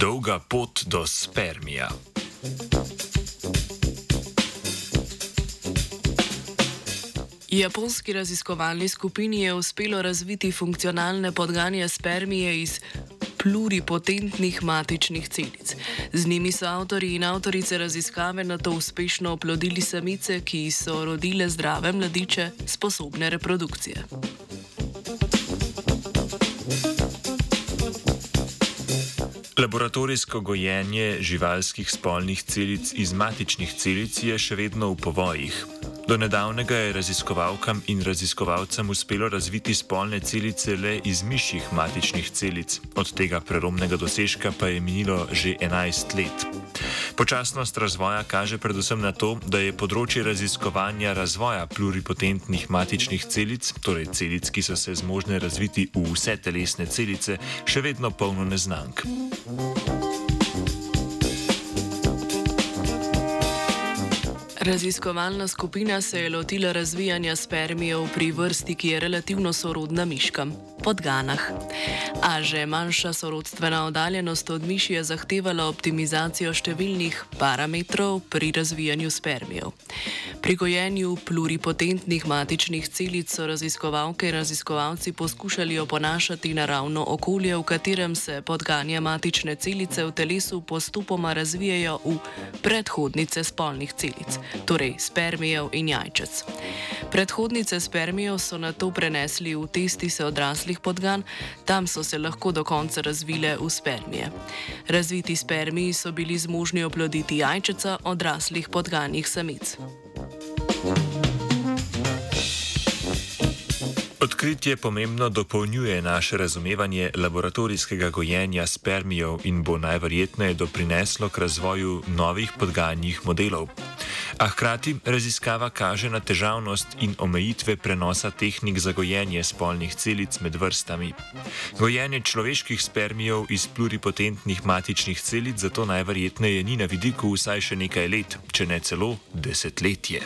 dolga pot do spermija. Japonski raziskovalni skupini je uspelo razviti funkcionalne podganje spermije iz pluripotentnih matičnih celic. Z njimi so avtori in avtorice raziskave na to uspešno oplodili samice, ki so rodile zdrave mladiče, sposobne reprodukcije. Laboratorijsko gojenje živalskih spolnih celic iz matičnih celic je še vedno v povojih. Do nedavnega je raziskovalkam in raziskovalcem uspelo razviti spolne celice le iz mišjih matičnih celic, od tega prelomnega dosežka pa je minilo že 11 let. Počasnost razvoja kaže predvsem na to, da je področje raziskovanja razvoja pluripotentnih matičnih celic, torej celic, ki so se zmožne razviti v vse telesne celice, še vedno polno neznank. Raziskovalna skupina se je lotila razvijanja spermijev pri vrsti, ki je relativno sorodna miškam podganah. A že manjša sorodstvena oddaljenost od miši je zahtevala optimizacijo številnih parametrov pri razvijanju spermijev. Pri gojenju pluripotentnih matičnih celic so raziskovalke in raziskovalci poskušali oponašati naravno okolje, v katerem se podganja matične celice v telesu postopoma razvijajo v predhodnice spolnih celic, torej spermijev in jajčec. Predhodnice spermijev so na to prenesli v testise odraslih podgan, tam so se lahko do konca razvile v spermije. Razviti spermiji so bili zmožni oploditi jajčeca odraslih podganjih samic. Odkritje pomembno dopolnjuje naše razumevanje laboratorijskega gojenja spermijev in bo najverjetneje doprineslo k razvoju novih podganjih modelov. A hkrati raziskava kaže na težavnost in omejitve prenosa tehnik za gojenje spolnih celic med vrstami. Gojenje človeških spermijev iz pluripotentnih matičnih celic zato najverjetneje ni na vidiku vsaj še nekaj let, če ne celo desetletje.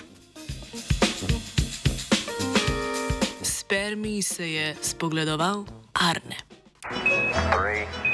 Spermij se je spogledoval Arne. Three.